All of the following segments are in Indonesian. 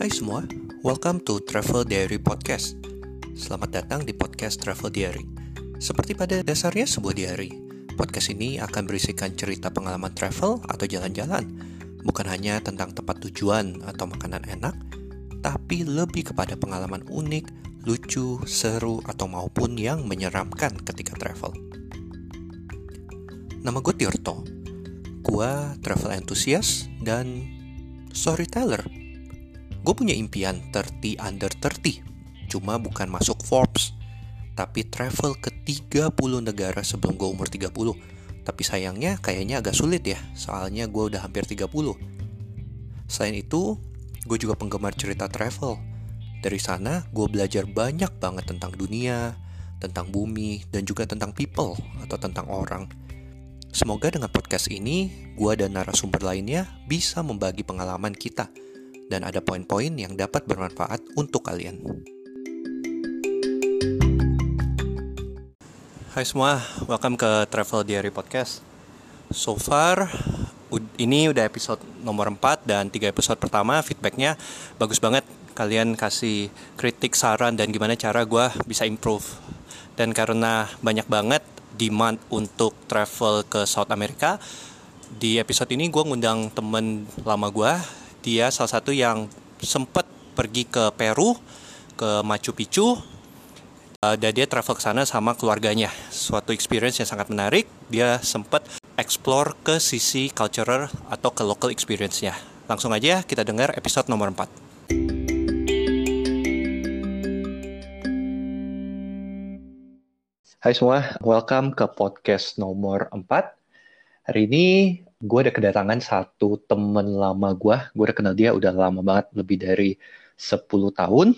Hai semua, welcome to Travel Diary Podcast. Selamat datang di podcast Travel Diary. Seperti pada dasarnya sebuah diary, podcast ini akan berisikan cerita pengalaman travel atau jalan-jalan, bukan hanya tentang tempat tujuan atau makanan enak, tapi lebih kepada pengalaman unik, lucu, seru, atau maupun yang menyeramkan ketika travel. Nama gue Tirto. Gue travel enthusiast dan storyteller. Gue punya impian 30 under 30, cuma bukan masuk Forbes, tapi travel ke 30 negara sebelum gue umur 30. Tapi sayangnya kayaknya agak sulit ya, soalnya gue udah hampir 30. Selain itu, gue juga penggemar cerita travel. Dari sana, gue belajar banyak banget tentang dunia, tentang bumi, dan juga tentang people atau tentang orang. Semoga dengan podcast ini, gue dan narasumber lainnya bisa membagi pengalaman kita – dan ada poin-poin yang dapat bermanfaat untuk kalian. Hai semua, welcome ke Travel Diary Podcast. So far, ini udah episode nomor 4 dan 3 episode pertama feedbacknya bagus banget. Kalian kasih kritik, saran, dan gimana cara gue bisa improve. Dan karena banyak banget demand untuk travel ke South America, di episode ini gue ngundang temen lama gue dia salah satu yang sempat pergi ke Peru, ke Machu Picchu, uh, dan dia travel ke sana sama keluarganya. Suatu experience yang sangat menarik. Dia sempat explore ke sisi cultural atau ke local experience-nya. Langsung aja kita dengar episode nomor 4. Hai semua, welcome ke podcast nomor 4. Hari ini gue ada kedatangan satu temen lama gue. Gue udah kenal dia udah lama banget, lebih dari 10 tahun.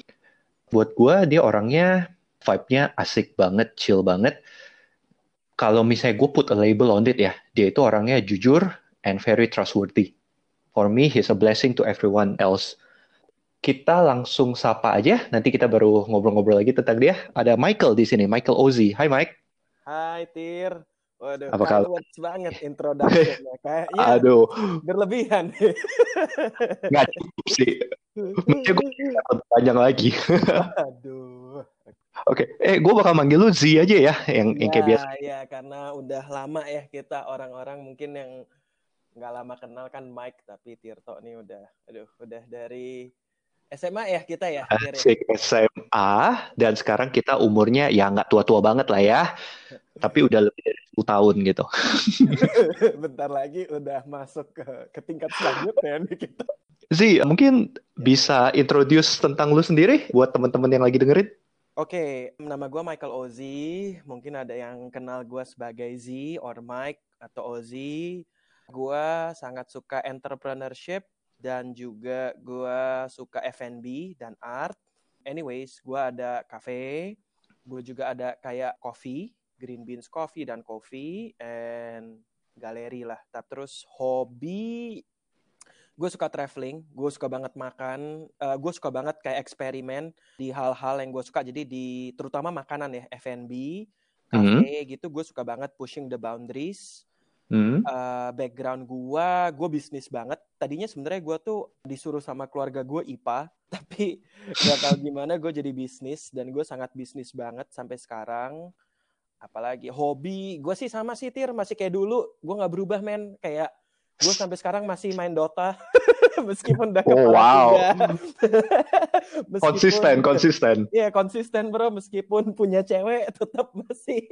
Buat gue, dia orangnya vibe-nya asik banget, chill banget. Kalau misalnya gue put a label on it ya, dia itu orangnya jujur and very trustworthy. For me, he's a blessing to everyone else. Kita langsung sapa aja, nanti kita baru ngobrol-ngobrol lagi tentang dia. Ada Michael di sini, Michael Ozi. Hai Mike. Hai Tir. Waduh, apa kabar? banget introduction-nya. Kayaknya Aduh. berlebihan. Nggak cukup sih. Mungkin gue panjang lagi. Aduh. Oke, okay. eh gue bakal manggil lu Z aja ya, yang, ya, yang kayak biasa. Ya, karena udah lama ya kita orang-orang mungkin yang nggak lama kenal kan Mike, tapi Tirto nih udah, aduh, udah dari SMA ya kita ya. Asik SMA dan sekarang kita umurnya ya nggak tua-tua banget lah ya. tapi udah lebih dari 10 tahun gitu. Bentar lagi udah masuk ke, ke tingkat selanjutnya nih kita. Zi, mungkin bisa introduce tentang lu sendiri buat teman-teman yang lagi dengerin? Oke, okay, nama gue Michael Ozi. Mungkin ada yang kenal gue sebagai Z or Mike atau Ozi. Gue sangat suka entrepreneurship dan juga gue suka F&B dan art. Anyways, gue ada cafe, gue juga ada kayak coffee Green Beans Coffee dan Coffee and galeri lah. Terus hobi gue suka traveling, gue suka banget makan, uh, gue suka banget kayak eksperimen di hal-hal yang gue suka. Jadi di terutama makanan ya, F&B, cafe mm -hmm. gitu, gue suka banget pushing the boundaries. Mm. Uh, background gue, gue bisnis banget. Tadinya sebenarnya gue tuh disuruh sama keluarga gue IPA, tapi gak tau gimana gue jadi bisnis dan gue sangat bisnis banget sampai sekarang apalagi hobi gue sih sama sih tir masih kayak dulu gue nggak berubah men kayak gue sampai sekarang masih main Dota. Meskipun udah oh, wow. konsisten konsisten. Iya konsisten bro. Meskipun punya cewek tetap masih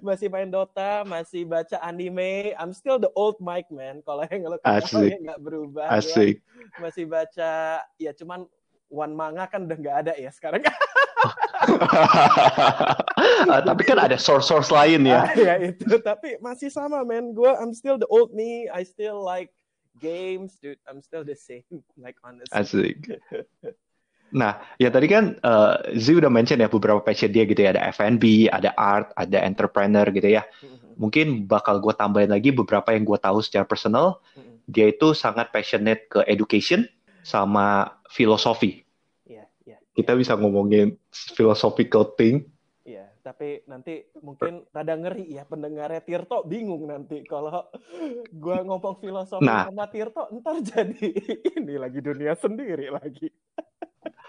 masih main Dota masih baca anime. I'm still the old Mike man. Kalau yang lo nggak berubah asik. Masih baca ya cuman one manga kan udah nggak ada ya sekarang uh, tapi kan ada source-source lain ya. Ah, ya itu, tapi masih sama men. Gue I'm still the old me. I still like games, dude. I'm still the same, like honestly. Asik. Nah, ya tadi kan uh, Z udah mention ya beberapa passion dia gitu ya. Ada F&B, ada art, ada entrepreneur gitu ya. Mm-hmm. Mungkin bakal gue tambahin lagi beberapa yang gue tahu secara personal. Mm-hmm. Dia itu sangat passionate ke education sama filosofi kita bisa ngomongin philosophical thing. Tapi nanti mungkin rada ngeri ya pendengarnya Tirto bingung nanti kalau gua ngomong filosofi nah, sama Tirto ntar jadi ini lagi dunia sendiri lagi.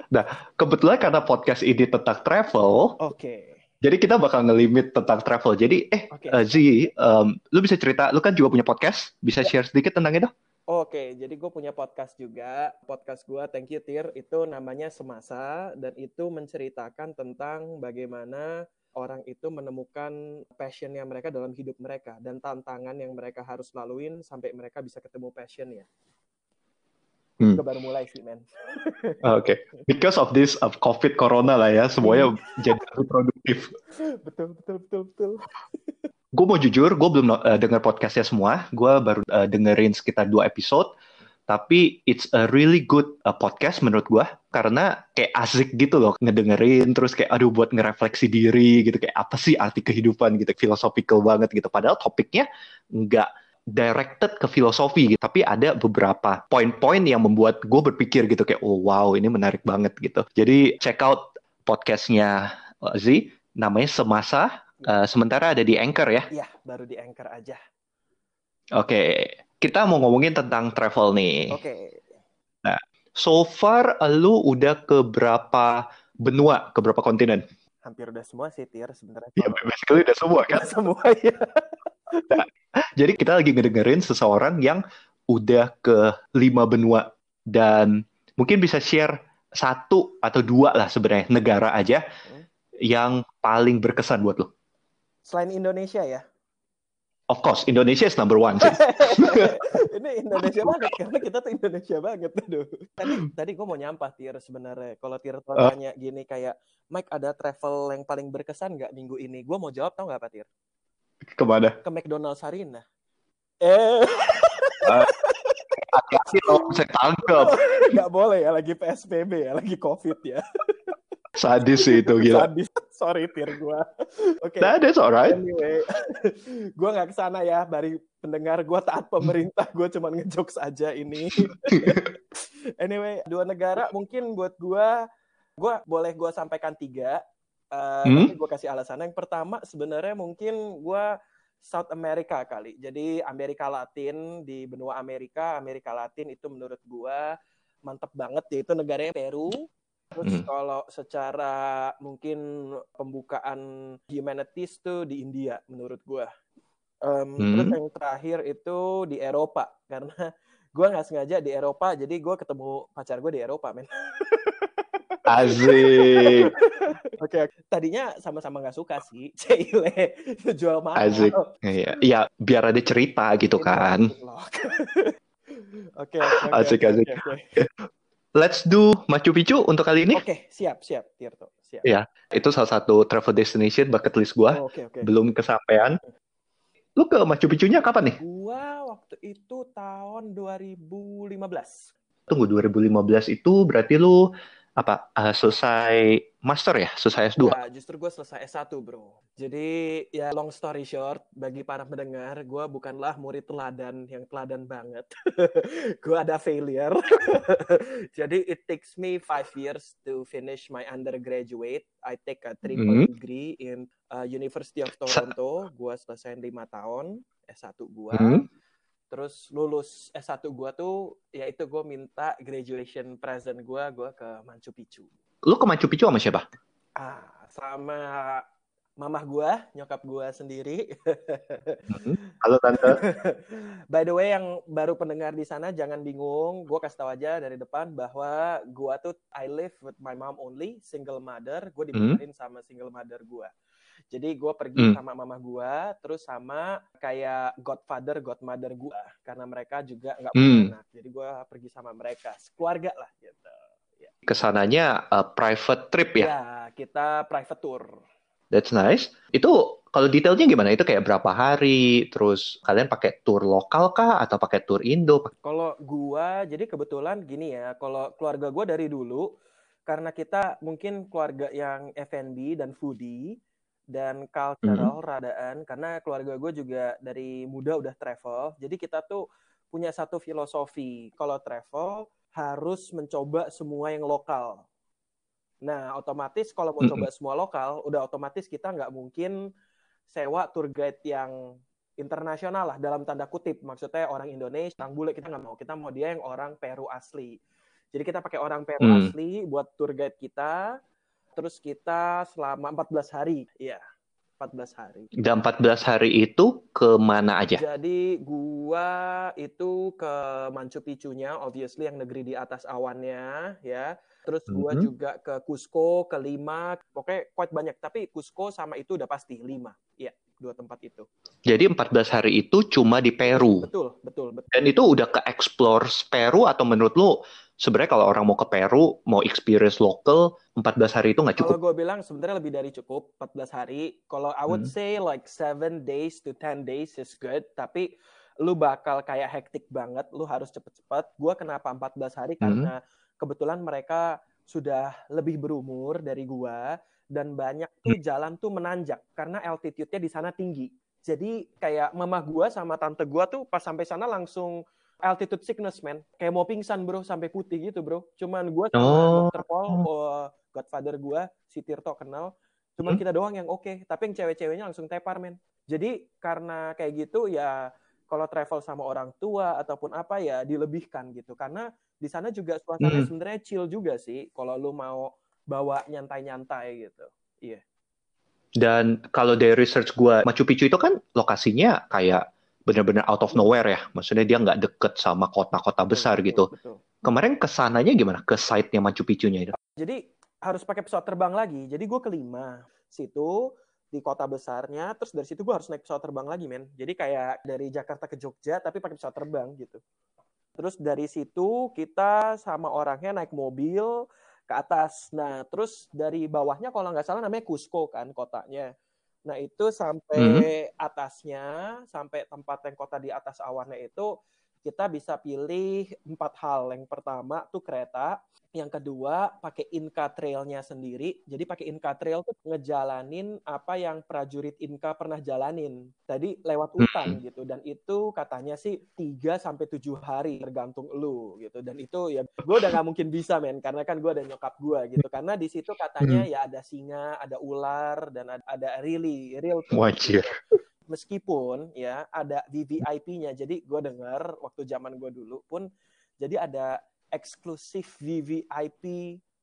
Nah, kebetulan karena podcast ini tentang travel, Oke. Okay. jadi kita bakal ngelimit tentang travel. Jadi, eh, okay. uh, Z, um, lu bisa cerita, lu kan juga punya podcast, bisa ya. share sedikit tentang itu? Oke, jadi gue punya podcast juga. Podcast gue, Thank You Tir, itu namanya Semasa, dan itu menceritakan tentang bagaimana orang itu menemukan passionnya mereka dalam hidup mereka, dan tantangan yang mereka harus laluin sampai mereka bisa ketemu passionnya. Hmm. Gue baru mulai sih, men. Oke, okay. because of this of COVID Corona lah ya, semuanya jadi lebih produktif. Betul, betul, betul, betul gue mau jujur, gue belum uh, denger podcastnya semua. Gue baru uh, dengerin sekitar dua episode. Tapi it's a really good uh, podcast menurut gue karena kayak asik gitu loh ngedengerin terus kayak aduh buat ngerefleksi diri gitu kayak apa sih arti kehidupan gitu philosophical banget gitu padahal topiknya nggak directed ke filosofi gitu tapi ada beberapa poin-poin yang membuat gue berpikir gitu kayak oh wow ini menarik banget gitu jadi check out podcastnya Z namanya Semasa Uh, sementara ada di Anchor ya? Iya, baru di Anchor aja. Oke, okay. kita mau ngomongin tentang travel nih. Oke. Okay. So far lu udah ke berapa benua, ke berapa kontinen? Hampir udah semua sih, Tir, sebenarnya. Iya, basically udah semua kan? Udah semua, ya. nah, jadi kita lagi ngedengerin seseorang yang udah ke lima benua. Dan mungkin bisa share satu atau dua lah sebenarnya negara aja hmm. yang paling berkesan buat lo. Selain Indonesia ya? Of course, Indonesia is number one sih. ini Indonesia banget karena kita tuh Indonesia banget. Aduh. Tadi tadi gue mau nyampah Tir sebenarnya. Kalau Tir uh. tanya gini kayak Mike ada travel yang paling berkesan nggak minggu ini? Gue mau jawab tau nggak Pak Tir? Ke mana? Ke McDonald's Sarina. Eh. Uh, hati-hati saya tangkap. Nggak boleh ya, lagi PSBB ya, lagi COVID ya. Sadis sih itu gila. Sadis. Sorry tir gue. Oke. Okay. Nah, that's alright. Anyway, gue nggak ke sana ya. Bari pendengar gue taat pemerintah. gue cuma ngejokes aja ini. anyway, dua negara mungkin buat gue, gue boleh gue sampaikan tiga. Uh, hmm? Tapi gue kasih alasan. Yang pertama sebenarnya mungkin gue South America kali. Jadi Amerika Latin di benua Amerika, Amerika Latin itu menurut gue mantep banget yaitu negaranya Peru Terus hmm. kalau secara mungkin pembukaan humanities tuh di India menurut gue. Um, hmm. Terus yang terakhir itu di Eropa karena gue nggak sengaja di Eropa jadi gue ketemu pacar gue di Eropa men. Asik. Oke, okay. tadinya sama-sama nggak suka sih, Cile jual mahal. Asik. Iya, ya, biar ada cerita gitu kan. Oke, asik, asik. Okay, okay let's do Machu Picchu untuk kali ini. Oke, okay, siap, siap, Tirto. Siap. Ya, itu salah satu travel destination bucket list gua. Oh, okay, okay. Belum kesampaian. Lu ke Machu Picchu-nya kapan nih? Gua waktu itu tahun 2015. Tunggu, 2015 itu berarti lu apa uh, selesai master ya, selesai S2? Ya, justru gue selesai S1 bro. Jadi ya long story short, bagi para pendengar, gue bukanlah murid teladan yang teladan banget. gue ada failure. Jadi it takes me five years to finish my undergraduate. I take a triple mm -hmm. degree in uh, University of Toronto. Gue selesai lima tahun S1 gue. Mm -hmm terus lulus S1 gue tuh ya itu gue minta graduation present gue gue ke Machu Picchu lu ke Machu Picchu sama siapa ah sama mamah gue nyokap gue sendiri hmm. halo tante by the way yang baru pendengar di sana jangan bingung gue kasih tahu aja dari depan bahwa gue tuh I live with my mom only single mother gue hmm. dibenerin hmm. sama single mother gue jadi gue pergi hmm. sama mama gue, terus sama kayak godfather, godmother gue, karena mereka juga nggak punya hmm. anak. Jadi gue pergi sama mereka, keluarga lah gitu. Ya. Ke sananya uh, private trip ya? Ya, kita private tour. That's nice. Itu kalau detailnya gimana? Itu kayak berapa hari? Terus kalian pakai tour lokal kah atau pakai tour Indo? Kalau gua jadi kebetulan gini ya, kalau keluarga gua dari dulu karena kita mungkin keluarga yang F&B dan foodie, dan cultural mm-hmm. radaan karena keluarga gue juga dari muda udah travel jadi kita tuh punya satu filosofi kalau travel harus mencoba semua yang lokal nah otomatis kalau mau mm-hmm. coba semua lokal udah otomatis kita nggak mungkin sewa tour guide yang internasional lah dalam tanda kutip maksudnya orang Indonesia orang bule kita nggak mau kita mau dia yang orang Peru asli Jadi kita pakai orang Peru Hmm. asli buat tour guide kita. Terus kita selama 14 hari. Iya, 14 hari. Dan 14 hari itu ke mana aja? Jadi gua itu ke Machu Picchu-nya, obviously yang negeri di atas awannya, ya. Terus gua Mhm. juga ke Cusco, ke Lima, pokoknya quite banyak. Tapi Cusco sama itu udah pasti Lima, ya dua tempat itu. Jadi 14 hari itu cuma di Peru. Betul, betul, betul. Dan itu udah ke explore Peru atau menurut lu sebenarnya kalau orang mau ke Peru, mau experience local, 14 hari itu nggak Kalau cukup? gue bilang sebenarnya lebih dari cukup 14 hari. Kalau I would Hmm. say like 7 days to 10 days is good, tapi lu bakal kayak hektik banget, lu harus cepet-cepet. Gue kenapa 14 hari Hmm. karena kebetulan mereka sudah lebih berumur dari gua dan banyak tuh jalan tuh menanjak karena altitude-nya di sana tinggi. Jadi kayak mama gua sama tante gua tuh pas sampai sana langsung altitude sickness man, kayak mau pingsan bro sampai putih gitu bro. Cuman gua sama Oh. Dr. Paul, oh, godfather gua si Tirto kenal. Cuman Hmm. kita doang yang oke, tapi yang cewek-ceweknya langsung tepar men. Jadi karena kayak gitu ya kalau travel sama orang tua ataupun apa ya dilebihkan gitu karena di sana juga suasananya Hmm. sebenarnya chill juga sih kalau lu mau bawa nyantai-nyantai gitu. Iya. Dan kalau dari research gua, Machu Picchu itu kan lokasinya kayak benar-benar out of nowhere ya. Maksudnya dia nggak deket sama kota-kota besar Betul, gitu. betul. Kemarin ke sananya gimana? Ke site-nya Machu Picchu-nya itu? Jadi harus pakai pesawat terbang lagi. Jadi gue kelima situ di kota besarnya, terus dari situ gue harus naik pesawat terbang lagi, men. Jadi kayak dari Jakarta ke Jogja, tapi pakai pesawat terbang gitu. Terus dari situ kita sama orangnya naik mobil ke atas. Nah, terus dari bawahnya kalau nggak salah namanya Cusco kan kotanya. Nah, itu sampai atasnya, sampai tempat yang kota di atas awannya itu kita bisa pilih empat hal. Yang pertama tuh kereta, yang kedua pakai Inca Trail-nya sendiri. Jadi pakai Inca Trail tuh ngejalanin apa yang prajurit Inca pernah jalanin. Tadi lewat hutan gitu dan itu katanya sih 3 sampai 7 hari tergantung lu gitu. Dan itu ya gue udah nggak mungkin bisa men karena kan gue ada nyokap gue gitu. Karena di situ katanya ya ada singa, ada ular dan ada, ada really real Wajir. Meskipun ya ada VVIP-nya. Jadi gue dengar waktu zaman gue dulu pun jadi ada eksklusif VVIP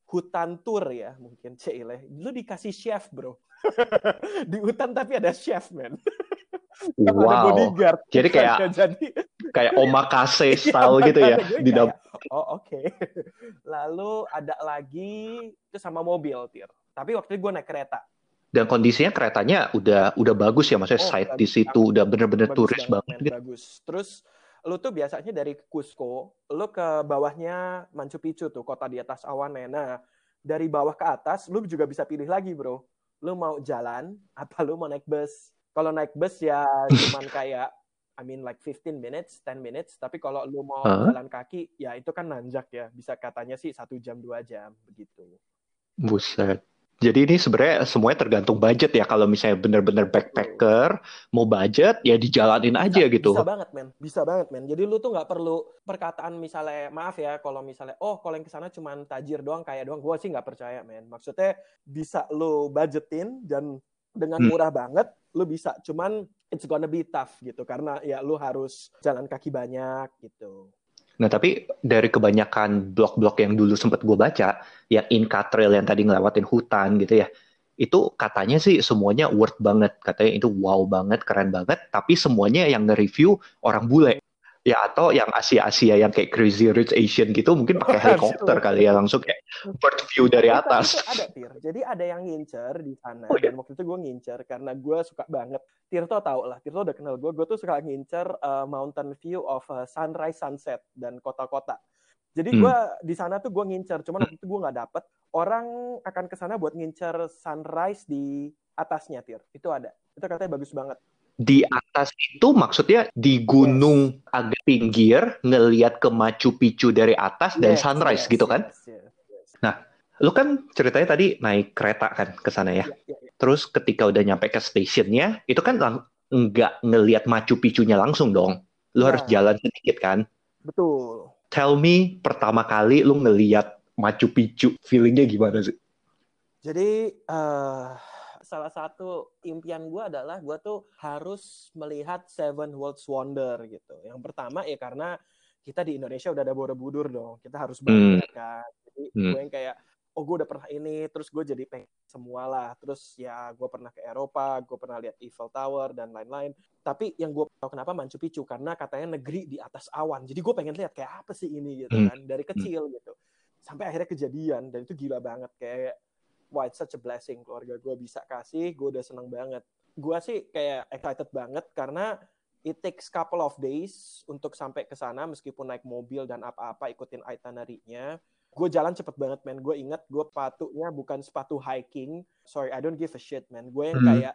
hutan tour ya mungkin Cile. Lu dikasih chef bro. di hutan tapi ada chef men. Ada Wow. bodyguard. Jadi kayak jadi kayak omakase Iya, style gitu ya di dalam. Oh oke. Lalu ada lagi itu sama mobil tir. Tapi waktu itu gue naik kereta. Dan kondisinya keretanya udah udah bagus ya, maksudnya Oh, site di situ udah bener-bener turis banget, men, gitu. bagus. Terus lu tuh biasanya dari Cusco, lu ke bawahnya Machu Picchu tuh, kota di atas awannya. Nah, dari bawah ke atas, lu juga bisa pilih lagi, bro. Lu mau jalan, apa lu mau naik bus? Kalau naik bus ya cuman kayak, I mean like 15 minutes, 10 minutes. Tapi kalau lu mau Hah? jalan kaki, ya itu kan nanjak ya. Bisa katanya sih satu jam, dua jam, begitu. Buset. Jadi ini sebenarnya semuanya tergantung budget ya. Kalau misalnya bener-bener backpacker, mau budget ya dijalanin aja Bisa- gitu. Bisa banget, men. Bisa banget, men. Jadi lu tuh nggak perlu perkataan misalnya, maaf ya, kalau misalnya, oh kalau yang ke sana cuma tajir doang, kaya doang. Gue sih nggak percaya, men. Maksudnya bisa lu budgetin dan dengan Hmm. murah banget, lu bisa. Cuman it's gonna be tough gitu. Karena ya lu harus jalan kaki banyak gitu. Nah, tapi dari kebanyakan blog-blog yang dulu sempat gue baca, yang Inca Trail yang tadi ngelewatin hutan gitu ya, itu katanya sih semuanya worth banget. Katanya itu wow banget, keren banget, tapi semuanya yang nge-review orang bule. Ya, atau yang Asia-Asia yang kayak Crazy Rich Asian gitu, mungkin pakai helikopter kali ya, langsung kayak bird view dari atas. itu ada, Tir. Jadi ada yang ngincer di sana. Oh, iya? Dan waktu itu gue ngincer karena gue suka banget. Tirto tau lah, Tirto udah kenal gue. Gue tuh suka ngincer uh, mountain view of uh, sunrise, sunset, dan kota-kota. Jadi Hmm. gue di sana tuh gue ngincer. Cuman waktu itu gue nggak dapet. Orang akan ke sana buat ngincer sunrise di atasnya, Tir. Itu ada. Itu katanya bagus banget. Di atas itu maksudnya di gunung agak pinggir, ngelihat ke Machu Picchu dari atas dan Yes, sunrise yes, gitu kan? yes, yes, yes. Lu kan ceritanya tadi naik kereta kan ke sana ya. Iya, iya, iya. Terus ketika udah nyampe ke stationnya, itu kan lang- nggak ngelihat Machu Picchu-nya langsung dong. Lu Iya. harus jalan sedikit kan. Betul. Tell me pertama kali lu ngelihat Machu Picchu, feelingnya gimana sih? Jadi eh salah satu impian gue adalah gue tuh harus melihat Seven Worlds Wonder gitu. Yang pertama ya karena kita di Indonesia udah ada Borobudur dong. Kita harus bangga Hmm. kan. Jadi Hmm. gue yang kayak oh gue udah pernah ini, terus gue jadi pengen semua lah. Terus ya gue pernah ke Eropa, gue pernah lihat Eiffel Tower dan lain-lain. Tapi yang gue tahu kenapa Machu Picchu karena katanya negeri di atas awan. Jadi gue pengen lihat kayak apa sih ini gitu Hmm. kan dari kecil gitu. Sampai akhirnya kejadian dan itu gila banget kayak wah it's such a blessing keluarga gue bisa kasih, gue udah seneng banget. Gue sih kayak excited banget karena it takes couple of days untuk sampai ke sana meskipun naik mobil dan apa-apa ikutin itinerary-nya. Gue jalan cepet banget, man. Gue inget gue sepatunya bukan sepatu hiking. Sorry, I don't give a shit, man. Gue yang Hmm. kayak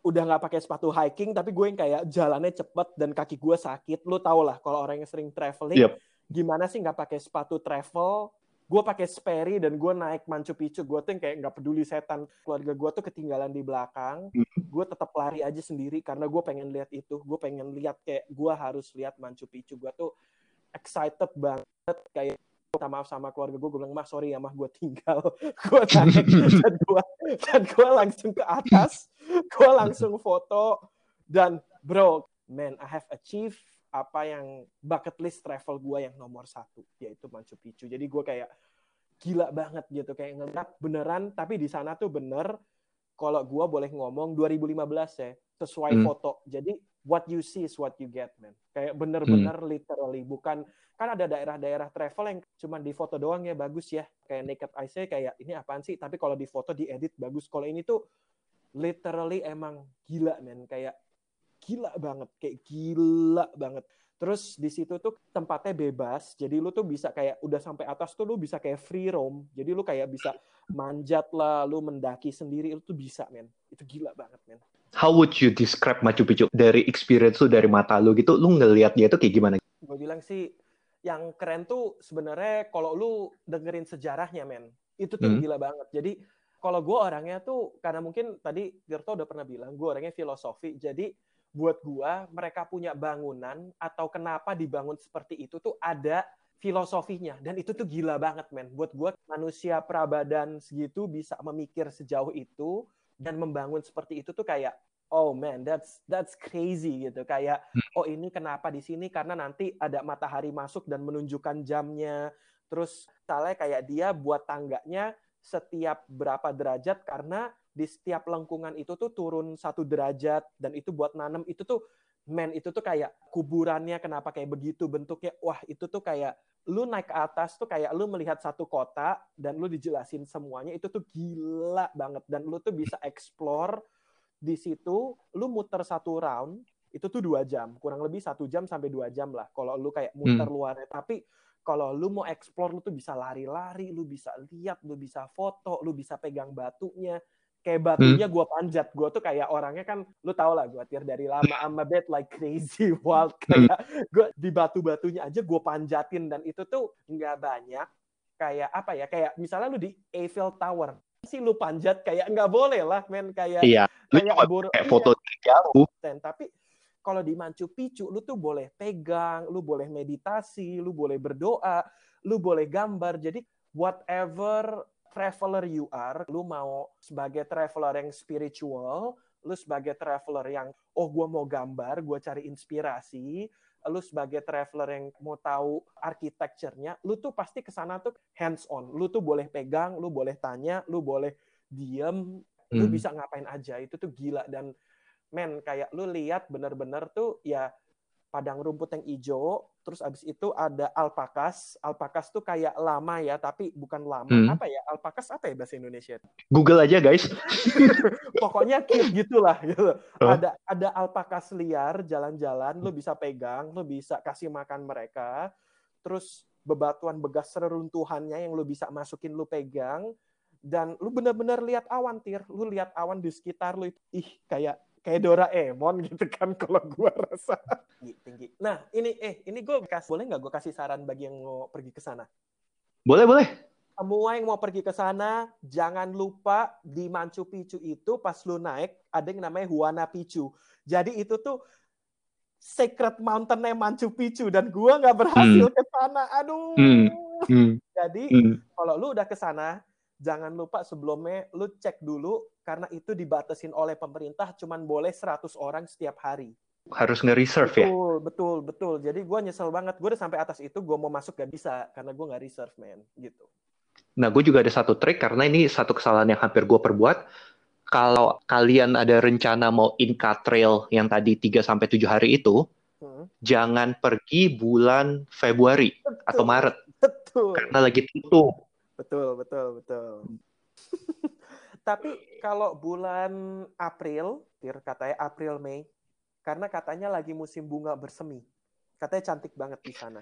udah nggak pakai sepatu hiking, tapi gue yang kayak jalannya cepet dan kaki gue sakit. Lu tau lah, kalau orang yang sering traveling, Yep. gimana sih nggak pakai sepatu travel? Gue pakai Sperry dan gue naik Machu Picchu. Gue tuh yang kayak nggak peduli setan. Keluarga gue tuh ketinggalan di belakang. Gue tetap lari aja sendiri karena gue pengen lihat itu. Gue pengen lihat kayak gue harus lihat Machu Picchu. Gue tuh excited banget kayak minta maaf sama keluarga gue, gue bilang, mah sorry ya mah gue tinggal. gue naik dan gue dan gue langsung ke atas, gue langsung foto dan bro, man, I have achieved apa yang bucket list travel gue yang nomor satu, yaitu Machu Picchu. Jadi gue kayak gila banget gitu, kayak ngeliat beneran, tapi di sana tuh bener, kalau gue boleh ngomong 2015 ya, sesuai Hmm. foto. Jadi what you see is what you get, man. Kayak bener-bener literally, bukan kan ada daerah-daerah travel yang cuma di foto doang ya bagus ya kayak naked eye saya kayak ini apaan sih tapi kalau di foto diedit bagus kalau ini tuh literally emang gila men kayak gila banget kayak gila banget terus di situ tuh tempatnya bebas jadi lu tuh bisa kayak udah sampai atas tuh lu bisa kayak free roam jadi lu kayak bisa manjat lah lu mendaki sendiri itu tuh bisa men itu gila banget men How would you describe Machu Picchu dari experience lu dari mata lu gitu? Lu ngelihat dia tuh kayak gimana? gue bilang sih yang keren tuh sebenarnya kalau lu dengerin sejarahnya men itu tuh Hmm. gila banget jadi kalau gue orangnya tuh karena mungkin tadi Tirto udah pernah bilang gue orangnya filosofi jadi buat gue mereka punya bangunan atau kenapa dibangun seperti itu tuh ada filosofinya. Dan itu tuh gila banget men. Buat gue manusia prabadan segitu bisa memikir sejauh itu dan membangun seperti itu tuh kayak oh man that's that's crazy gitu. Kayak oh ini kenapa di sini? Karena nanti ada matahari masuk dan menunjukkan jamnya. Terus misalnya kayak dia buat tangganya setiap berapa derajat karena di setiap lengkungan itu tuh turun satu derajat dan itu buat nanam itu tuh men itu tuh kayak kuburannya kenapa kayak begitu bentuknya wah itu tuh kayak lu naik ke atas tuh kayak lu melihat satu kota dan lu dijelasin semuanya itu tuh gila banget dan lu tuh bisa explore di situ lu muter satu round itu tuh dua jam kurang lebih satu jam sampai dua jam lah kalau lu kayak muter Hmm. luarnya tapi kalau lu mau explore lu tuh bisa lari-lari lu bisa lihat lu bisa foto lu bisa pegang batunya kayak batunya gua panjat gua tuh kayak orangnya kan lu tau lah gua tir dari lama I'm a bit like crazy wild kayak gua di batu-batunya aja gua panjatin dan itu tuh nggak banyak kayak apa ya kayak misalnya lu di Eiffel Tower sih lu panjat kayak nggak boleh lah men kayak Iya, lu kayak kayak iya, foto jauh. konten. Tapi kalau di Machu Picchu, lu tuh boleh pegang, lu boleh meditasi, lu boleh berdoa, lu boleh gambar. Jadi whatever traveler you are, lu mau sebagai traveler yang spiritual, lu sebagai traveler yang oh gua mau gambar, gua cari inspirasi, lu sebagai traveler yang mau tahu architecture-nya, lu tuh pasti ke sana tuh hands on. Lu tuh boleh pegang, lu boleh tanya, lu boleh diem, lu Hmm. bisa ngapain aja. Itu tuh gila dan men kayak lu lihat bener-bener tuh ya padang rumput yang hijau, terus abis itu ada alpakas. Alpakas tuh kayak lama ya, tapi bukan lama. Hmm. Apa ya? Alpakas apa ya bahasa Indonesia? Google aja guys. Pokoknya cute gitulah gitu. Huh? Ada ada alpakas liar jalan-jalan, lu bisa pegang, lu bisa kasih makan mereka. Terus bebatuan bekas reruntuhannya yang lu bisa masukin lu pegang dan lu bener-bener lihat awan tir, lu lihat awan di sekitar lu itu ih kayak kayak Doraemon gitu kan kalau gua rasa tinggi tinggi. Nah ini eh ini gue kasih boleh nggak gue kasih saran bagi yang mau pergi ke sana? Boleh, boleh. Semua yang mau pergi ke sana, jangan lupa di Machu Picchu itu pas lu naik ada yang namanya Huana Picchu. Jadi itu tuh Secret Mountain-nya Machu Picchu dan gua nggak berhasil ke sana. Aduh. Hmm. Hmm. Jadi Hmm. kalau lu udah ke sana, jangan lupa sebelumnya lu cek dulu karena itu dibatasin oleh pemerintah cuman boleh 100 orang setiap hari. Harus nge-reserve ya. Betul, betul, betul. Jadi gue nyesel banget. Gue udah sampai atas itu, gue mau masuk gak bisa karena gue nggak reserve, man. Gitu. Nah, gue juga ada satu trik karena ini satu kesalahan yang hampir gue perbuat. Kalau kalian ada rencana mau Inca Trail yang tadi 3 sampai 7 hari itu, Hmm. jangan pergi bulan Februari atau Maret Betul. karena lagi tutup. Betul, betul, betul. Tapi kalau bulan April, Tir, katanya April Mei, karena katanya lagi musim bunga bersemi. Katanya cantik banget di sana.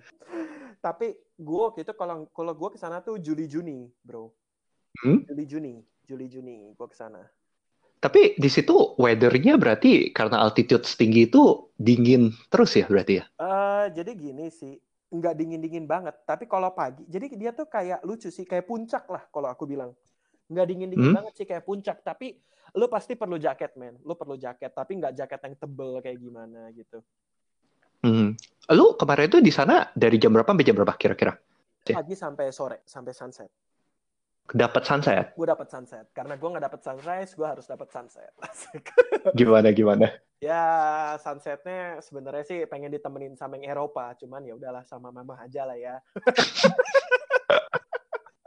Tapi gue waktu itu kalau kalau gue ke sana tuh Juli Juni, bro. Hmm? Juli Juni, Juli Juni gue ke sana. Tapi di situ weathernya berarti karena altitude setinggi itu dingin terus ya berarti ya? Eh, jadi gini sih, nggak dingin-dingin banget. Tapi kalau pagi, jadi dia tuh kayak lucu sih, kayak puncak lah kalau aku bilang. Nggak dingin-dingin Hmm? banget sih, kayak puncak. Tapi lu pasti perlu jaket, men. Lu perlu jaket, tapi nggak jaket yang tebel kayak gimana gitu. Hmm. Lu kemarin itu di sana dari jam berapa sampai jam berapa kira-kira? Pagi sampai sore, sampai sunset. Dapat sunset? Gue dapat sunset. Karena gue nggak dapat sunrise, gue harus dapat sunset. Gimana gimana? ya, sunsetnya sebenarnya sih pengen ditemenin sama yang Eropa. Cuman ya udahlah sama mama aja lah ya.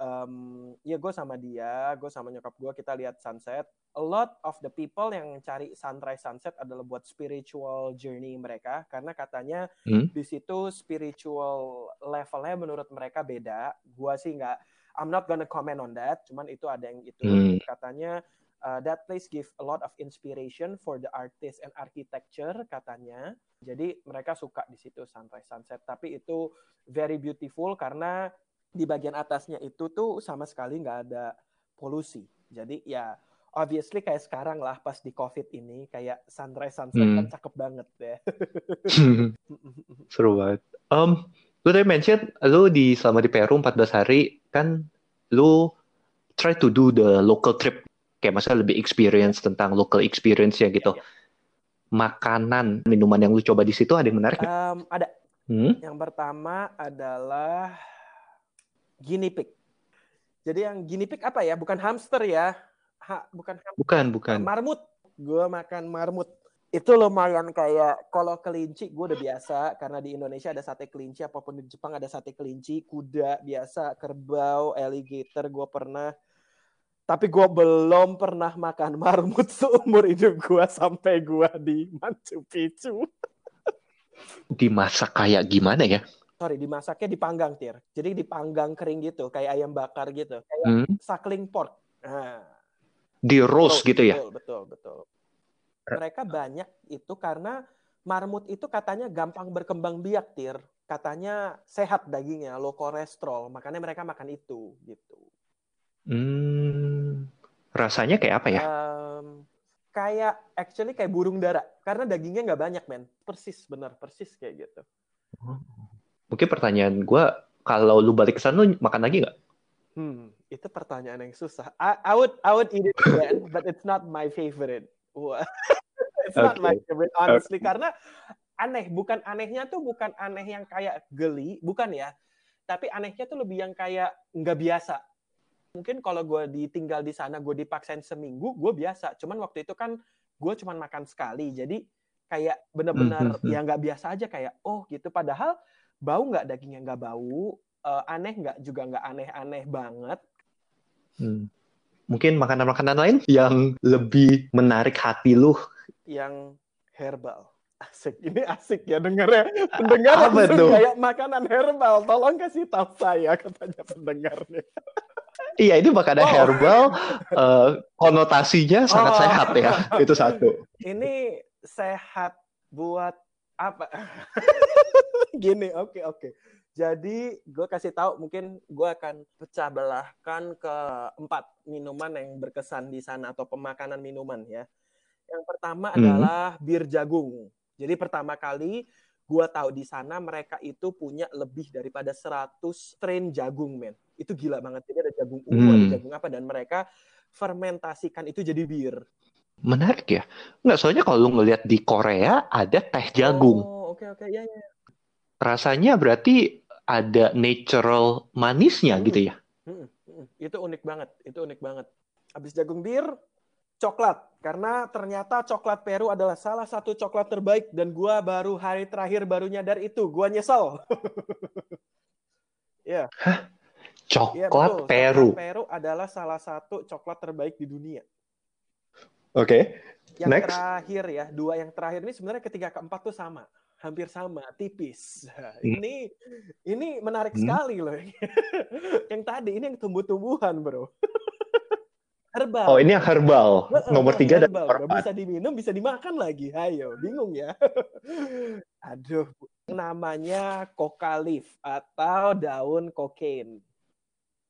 Em, ya gue sama dia, gue sama nyokap gue kita lihat sunset. A lot of the people yang cari sunrise sunset adalah buat spiritual journey mereka karena katanya Hmm? di situ spiritual levelnya menurut mereka beda. Gua sih nggak, I'm not gonna comment on that. Cuman itu ada yang itu Hmm. katanya uh, that place give a lot of inspiration for the artist and architecture katanya. Jadi mereka suka di situ sunrise sunset. Tapi itu very beautiful karena di bagian atasnya itu tuh sama sekali nggak ada polusi. Jadi ya obviously kayak sekarang lah pas di covid ini kayak sunrise sunset Hmm. kan cakep banget ya. Seru banget. Um, lu tadi mention lu di selama di Peru 14 hari kan lu try to do the local trip kayak masa lebih experience tentang local experience ya gitu. Iya, Makanan, minuman yang lu coba di situ ada yang menarik? Em, ada Hmm? Yang pertama adalah guinea pig. Jadi yang guinea pig apa ya? Bukan hamster ya. Ha, bukan hamster. Bukan, bukan. Marmut. Gue makan marmut. Itu lumayan kayak kalau kelinci gue udah biasa karena di Indonesia ada sate kelinci apa pun di Jepang ada sate kelinci, kuda biasa, kerbau, alligator gue pernah. Tapi gue belum pernah makan marmut seumur hidup gue sampai gue di Machu Picchu. Dimasak kayak gimana ya? Sorry dimasaknya dipanggang tir. Jadi dipanggang kering gitu kayak ayam bakar gitu. Kayak Hmm? suckling pork. Nah. Di roast betul, gitu ya? betul betul betul. Mereka banyak itu karena marmut itu katanya gampang berkembang biak tir. Katanya sehat dagingnya low kolesterol makanya mereka makan itu gitu. Hmm, rasanya kayak apa ya? Em, kayak actually kayak burung dara. Karena dagingnya nggak banyak men. Persis bener persis kayak gitu Mungkin pertanyaan gue, kalau lu balik ke sana lu makan lagi nggak? Hmm, itu pertanyaan yang susah. I, I would I would eat it again, but it's not my favorite. It's not my Okay. favorite honestly karena aneh. Bukan anehnya tuh bukan aneh yang kayak geli, bukan ya. Tapi anehnya tuh lebih yang kayak nggak biasa. Mungkin kalau gue ditinggal di sana, gue dipaksain seminggu, gue biasa. Cuman waktu itu kan gue cuman makan sekali, jadi kayak bener-bener hmm, hmm. ya nggak biasa aja kayak oh gitu. Padahal bau nggak dagingnya nggak bau, eh, aneh nggak juga nggak aneh-aneh banget. Hmm. Mungkin makanan-makanan lain yang lebih menarik hati lu. yang herbal. Asik, ini asik ya dengarnya. Pendengar kayak makanan herbal. Tolong kasih tahu saya katanya pendengarnya. Iya, ini makanan Oh. herbal, eh, konotasinya sangat Oh. sehat ya. Itu satu. Ini sehat buat apa? Gini, oke oke. Jadi gue kasih tahu mungkin gue akan pecah belahkan ke empat minuman yang berkesan di sana atau pemakanan minuman ya. Yang pertama Hmm. adalah bir jagung. Jadi pertama kali gue tahu di sana mereka itu punya lebih daripada 100 strain jagung, men. Itu gila banget. Jadi ada jagung ungu, ada Hmm. jagung apa dan mereka fermentasikan itu jadi bir. Menarik ya. Nggak, soalnya kalau lu ngelihat di Korea ada teh jagung. Oh, oke oke. Ya ya. Rasanya berarti ada natural manisnya Hmm. gitu ya. Mm-mm, mm-mm. Itu unik banget, itu unik banget. Habis jagung bir, coklat karena ternyata coklat Peru adalah salah satu coklat terbaik dan gua baru hari terakhir baru nyadar itu. Gua nyesel. ya. yeah. Coklat ya, Peru. Coklat Peru adalah salah satu coklat terbaik di dunia. Oke. Okay. Yang Next. terakhir ya, dua yang terakhir ini sebenarnya ketiga keempat tuh sama, hampir sama, tipis. Hmm. Ini ini menarik hmm. sekali loh. yang tadi ini yang tumbuh-tumbuhan, Bro. Herbal. Oh, ini yang herbal. Nomor tiga dan nomor Bisa diminum, bisa dimakan lagi. Ayo, bingung ya. Aduh, namanya coca leaf atau daun kokain.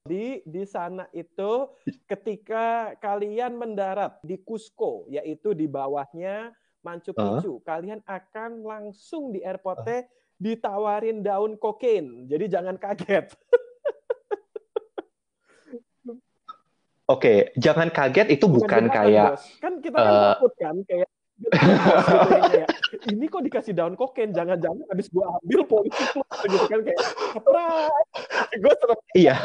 Di di sana itu ketika kalian mendarat di Cusco, yaitu di bawahnya Machu Picchu, uh. kalian akan langsung di airportnya uh. ditawarin daun kokain. Jadi jangan kaget. Oke, jangan kaget itu bukan, bukan kayak kan kita kan uh, takut kan kayak gitu, ini kok dikasih daun kokain jangan-jangan habis gua ambil polisi gitu kan kayak gue serem. Iya.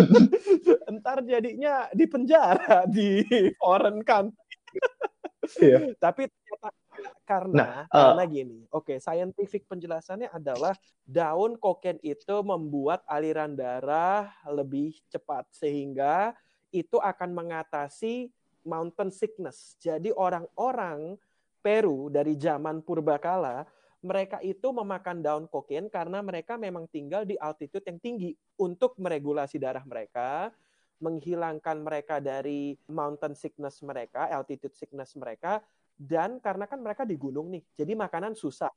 Entar jadinya di penjara di foreign country. Iya. tapi karena nah, uh, karena gini oke okay, scientific penjelasannya adalah daun kokain itu membuat aliran darah lebih cepat sehingga itu akan mengatasi mountain sickness. Jadi orang-orang Peru dari zaman purbakala, mereka itu memakan daun kokain karena mereka memang tinggal di altitude yang tinggi untuk meregulasi darah mereka, menghilangkan mereka dari mountain sickness mereka, altitude sickness mereka, dan karena kan mereka di gunung nih, jadi makanan susah.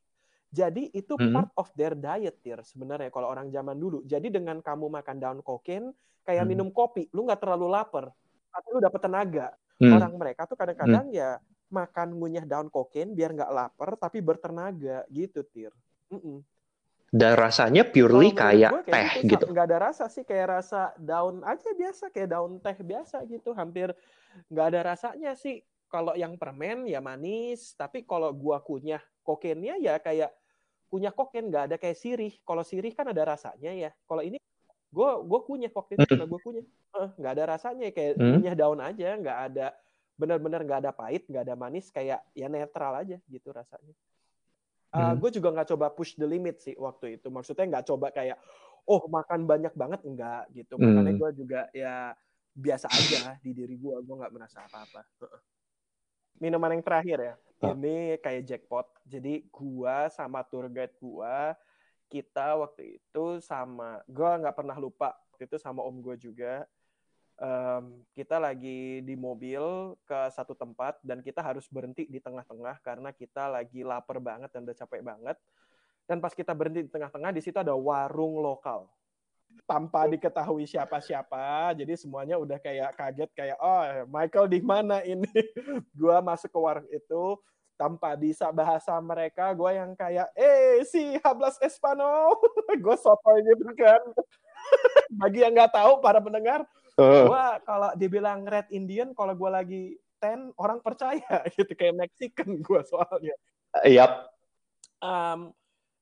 Jadi itu mm -hmm. part of their diet, Tir, sebenarnya kalau orang zaman dulu. Jadi dengan kamu makan daun kokain, kayak hmm. minum kopi, lu nggak terlalu lapar, tapi lu dapet tenaga. Hmm. Orang mereka tuh kadang-kadang hmm. ya makan ngunyah daun kokain biar nggak lapar tapi bertenaga gitu, Tir. Mm -mm. Dan rasanya purely kayak, kayak teh gitu. Nggak ada rasa sih, kayak rasa daun aja biasa, kayak daun teh biasa gitu. Hampir nggak ada rasanya sih. Kalau yang permen ya manis, tapi kalau gua kunyah kokainnya ya kayak kunyah kokain nggak ada kayak sirih. Kalau sirih kan ada rasanya ya. Kalau ini gue gue kunyah waktu itu karena gue kunyah. Nggak ada rasanya kayak hmm. kunyah daun aja nggak ada benar-benar nggak ada pahit nggak ada manis kayak ya netral aja gitu rasanya. Uh, hmm. gue juga nggak coba push the limit sih waktu itu. Maksudnya nggak coba kayak oh makan banyak banget. Enggak gitu. Hmm. makanya gue juga ya biasa aja di diri gue gue nggak merasa apa-apa. Minuman yang terakhir ya oh. ini kayak jackpot. Jadi gue sama tour guide gue kita waktu itu sama gue nggak pernah lupa waktu itu sama om gue juga. Um, kita lagi di mobil ke satu tempat dan kita harus berhenti di tengah-tengah karena kita lagi lapar banget dan udah capek banget. Dan pas kita berhenti di tengah-tengah di situ ada warung lokal. Tanpa diketahui siapa-siapa jadi semuanya udah kayak kaget kayak oh Michael di mana ini? Gue masuk ke warung itu tanpa bisa bahasa mereka gue yang kayak eh si hablas Espano gue sotoy gitu kan bagi yang nggak tahu para pendengar uh. gue kalau dibilang Red Indian kalau gue lagi ten orang percaya gitu kayak Mexican gue soalnya iya yep. um,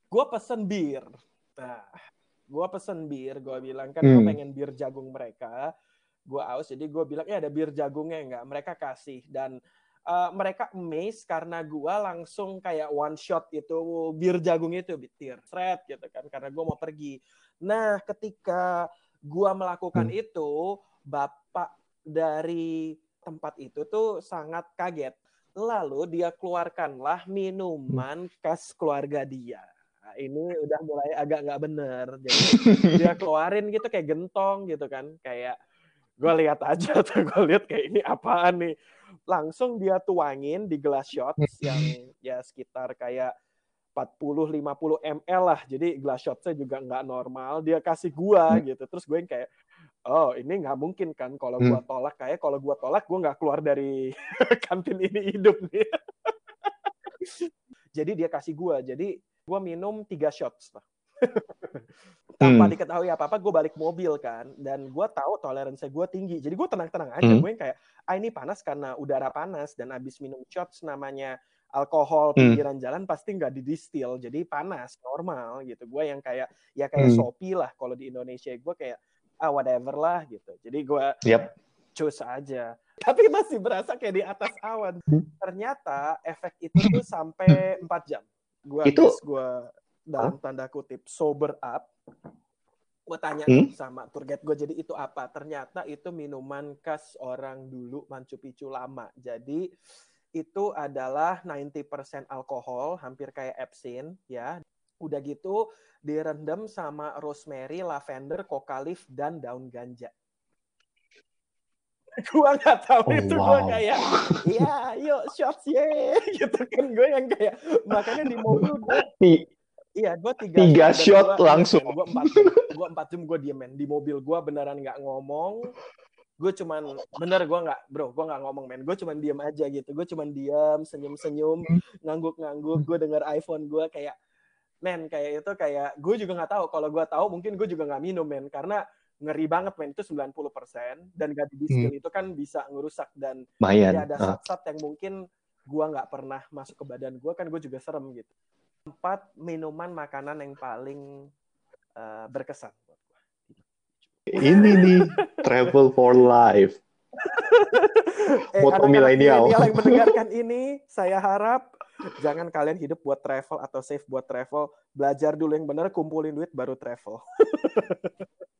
gue pesen bir nah gue pesen bir gue bilang kan hmm. gue pengen bir jagung mereka gue aus jadi gue bilang ya ada bir jagungnya nggak mereka kasih dan uh, mereka amazed karena gue langsung kayak one shot itu bir jagung itu bitir thread gitu kan karena gue mau pergi. Nah ketika gue melakukan hmm. itu bapak dari tempat itu tuh sangat kaget. Lalu dia keluarkanlah minuman hmm. khas keluarga dia. Nah, ini udah mulai agak nggak bener. Jadi dia keluarin gitu kayak gentong gitu kan. Kayak gue lihat aja tuh gue lihat kayak ini apaan nih langsung dia tuangin di gelas shots yang ya sekitar kayak 40 50 ml lah. Jadi gelas shotsnya juga nggak normal. Dia kasih gua hmm. gitu. Terus gue yang kayak oh ini nggak mungkin kan kalau gua hmm. tolak kayak kalau gua tolak gua nggak keluar dari kantin ini hidup nih. Jadi dia kasih gua. Jadi gua minum tiga shots lah. tanpa hmm. diketahui apa apa gue balik mobil kan dan gue tahu toleransi gue tinggi jadi gue tenang-tenang aja hmm. gue yang kayak ah ini panas karena udara panas dan abis minum shots namanya alkohol hmm. pinggiran hmm. jalan pasti nggak didistil jadi panas normal gitu gue yang kayak ya kayak hmm. sopi lah kalau di Indonesia gue kayak ah whatever lah gitu jadi gue yep. cus aja tapi masih berasa kayak di atas awan. Ternyata efek itu tuh sampai 4 jam. Gua Itu- gua dalam tanda kutip sober up. Gue tanya Hmm? sama tour guide gue, jadi itu apa? Ternyata itu minuman khas orang dulu Machu Picchu lama. Jadi itu adalah 90% alkohol, hampir kayak Epsin, ya. Udah gitu direndam sama rosemary, lavender, coca leaf, dan daun ganja. gua nggak tahu Oh, itu wow. kayak iya yuk shots ye gitu kan gue yang kayak makanya di mobil Nih, Iya, gue tiga, Tiga shot gua- langsung. Gue empat jam, gue empat jam gue diem men. Di mobil gue beneran nggak ngomong. Gue cuman bener gue nggak, bro, gue nggak ngomong men. Gue cuman diem aja gitu. Gue cuman diem, senyum-senyum, ngangguk-ngangguk. Gue denger iPhone gue kayak, men kayak itu kayak gue juga nggak tahu. Kalau gue tahu mungkin gue juga nggak minum men, karena ngeri banget men itu 90% dan gak di distill itu kan bisa ngerusak dan ya ada Ah. zat-zat yang mungkin gua nggak pernah masuk ke badan gua kan gue juga serem gitu empat minuman makanan yang paling eh, berkesan buat gua. Ini nih travel for life. eh, Moto milenial. yang mendengarkan ini saya harap jangan kalian hidup buat travel atau save buat travel. Belajar dulu yang benar kumpulin duit baru travel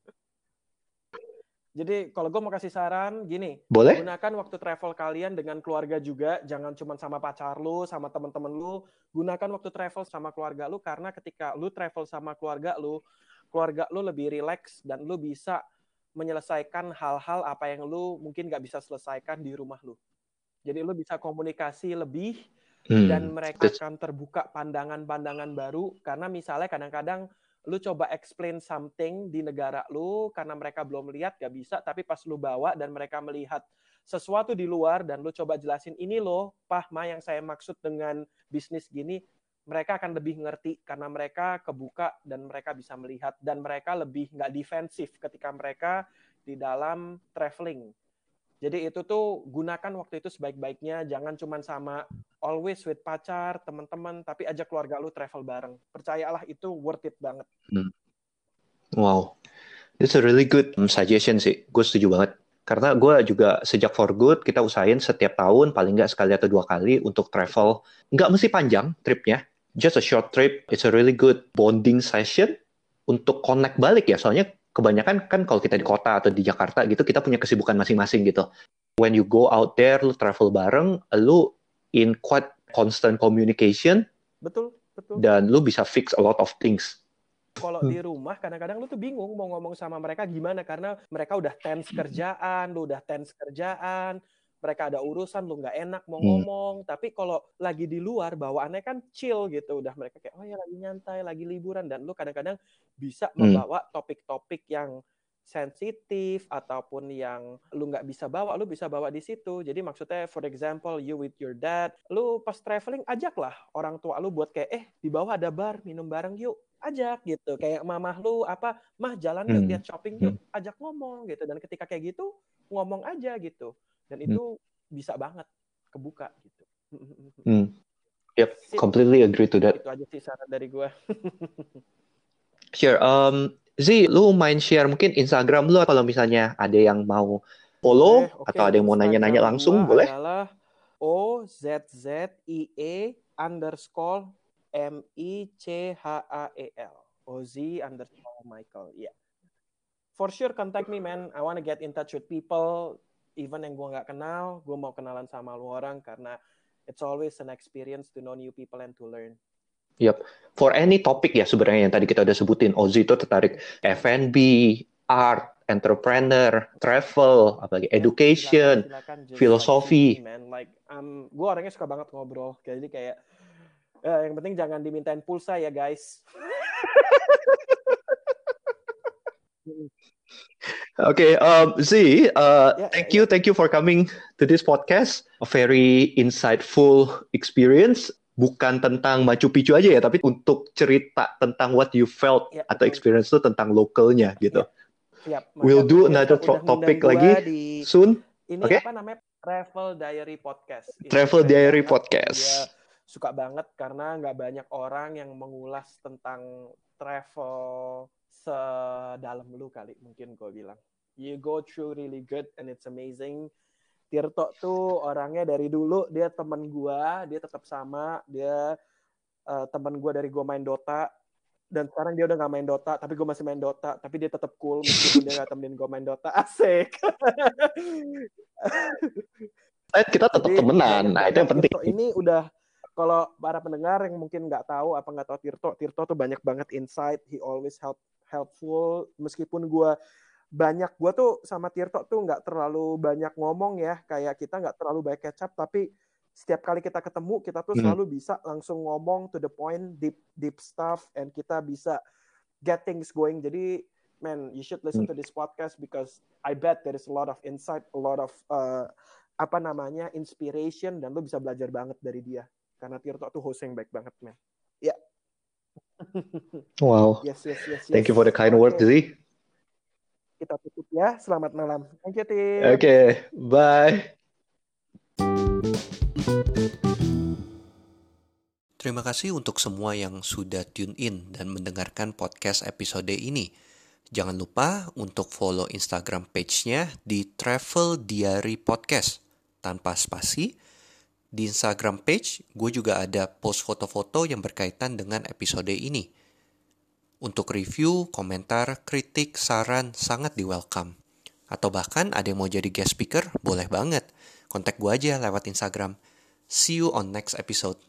jadi kalau gue mau kasih saran gini. Boleh? gunakan waktu travel kalian dengan keluarga juga. Jangan cuma sama pacar lu sama temen-temen lu. Gunakan waktu travel sama keluarga lu karena ketika lu travel sama keluarga lu keluarga lu lebih rileks dan lu bisa menyelesaikan hal-hal apa yang lu mungkin nggak bisa selesaikan di rumah lu. Jadi lu bisa komunikasi lebih Hmm. dan mereka That's- akan terbuka pandangan-pandangan baru. Karena misalnya kadang-kadang lu coba explain something di negara lu karena mereka belum lihat gak bisa. Tapi pas lu bawa dan mereka melihat sesuatu di luar dan lu coba jelasin ini loh pah ma yang saya maksud dengan bisnis gini mereka akan lebih ngerti karena mereka kebuka dan mereka bisa melihat. Dan mereka lebih nggak defensif ketika mereka di dalam traveling. Jadi itu tuh gunakan waktu itu sebaik-baiknya, jangan cuman sama always with pacar, teman-teman, tapi ajak keluarga lu travel bareng. Percayalah itu worth it banget. Wow, it's a really good um, suggestion sih. Gue setuju banget. Karena gue juga sejak for good kita usahain setiap tahun paling nggak sekali atau dua kali untuk travel. Nggak mesti panjang tripnya, just a short trip. It's a really good bonding session untuk connect balik ya. Soalnya kebanyakan kan kalau kita di kota atau di Jakarta gitu kita punya kesibukan masing-masing gitu. When you go out there, lu travel bareng, lu in quite constant communication Betul, betul. dan lu bisa fix a lot of things. Kalau Hmm. di rumah kadang-kadang lu tuh bingung mau ngomong sama mereka gimana karena mereka udah tense kerjaan, lu udah tense kerjaan, mereka ada urusan lu nggak enak mau Hmm. ngomong. Tapi kalau lagi di luar bawaannya kan chill gitu, udah mereka kayak oh ya lagi nyantai, lagi liburan dan lu kadang-kadang bisa Hmm. membawa topik-topik yang sensitif ataupun yang lu nggak bisa bawa, lu bisa bawa di situ. Jadi maksudnya, for example, you with your dad, lu pas traveling ajaklah orang tua lu buat kayak, eh di bawah ada bar, minum bareng yuk, ajak gitu. Kayak mamah lu apa, mah jalan yuk Hmm. lihat shopping yuk, ajak ngomong gitu. Dan ketika kayak gitu, ngomong aja gitu. Dan itu bisa banget kebuka gitu. Hmm. Yep, completely agree to that. Itu aja sih saran dari gue. Sure. Um, Z, lu main share mungkin Instagram lu kalau misalnya ada yang mau follow Oke, oke. atau ada yang mau nanya-nanya langsung, gua boleh? adalah O Z Z I E underscore M I C H A E L. Ozi underscore Michael. Ya. For sure contact me man. I wanna get in touch with people even yang gue nggak kenal, gue mau kenalan sama lu orang karena it's always an experience to know new people and to learn. For any topic ya sebenarnya yang tadi kita udah sebutin, Ozzy itu tertarik F&B, art, entrepreneur, travel, apalagi Ya, education. silakan, silakan. Just filosofi. Man. Like, um, gue orangnya suka banget ngobrol. Jadi kayak, eh, yang penting jangan dimintain pulsa ya guys. Oke, um, Z, uh, Ya, thank ya, you, thank you for coming to this podcast. A very insightful experience. Bukan tentang Machu Picchu aja ya, tapi untuk cerita tentang what you felt Ya, atau betul. experience itu tentang lokalnya gitu. Siap. We'll Makanya do Pemirsa another topic lagi Di, Soon. ini Oke. apa namanya? Travel Diary Podcast. Ini Travel Diary. Podcast. Dia suka banget karena nggak banyak orang yang mengulas tentang travel sedalam lu kali mungkin gue bilang. You go through really good and it's amazing. Tirto tuh orangnya dari dulu dia teman gua, dia tetap sama, dia uh, teman gua dari gua main Dota dan sekarang dia udah gak main Dota, tapi gue masih main Dota, tapi dia tetap cool meskipun dia gak temenin gue main Dota. Asik. Eh, kita tetap Jadi, temenan, nah itu yang penting. Tirto ini udah kalau para pendengar yang mungkin nggak tahu apa nggak tahu Tirto, Tirto tuh banyak banget insight, he always help helpful meskipun gue banyak gue tuh sama Tirto tuh nggak terlalu banyak ngomong ya kayak kita nggak terlalu banyak kecap tapi setiap kali kita ketemu kita tuh hmm. selalu bisa langsung ngomong to the point deep deep stuff and kita bisa get things going jadi man you should listen hmm. to this podcast because I bet there is a lot of insight a lot of uh, apa namanya inspiration dan lo bisa belajar banget dari dia karena Tirto tuh host yang baik banget man ya yeah. wow yes, yes, yes, yes. thank you for the kind okay. word Zee kita tutup ya. Selamat malam. Thank you, Tim. Oke, okay, bye. Terima kasih untuk semua yang sudah tune in dan mendengarkan podcast episode ini. Jangan lupa untuk follow Instagram page-nya di Travel Diary Podcast tanpa spasi. Di Instagram page, gue juga ada post foto-foto yang berkaitan dengan episode ini. Untuk review, komentar, kritik, saran sangat di welcome. Atau bahkan ada yang mau jadi guest speaker, boleh banget. Kontak gue aja lewat Instagram. See you on next episode.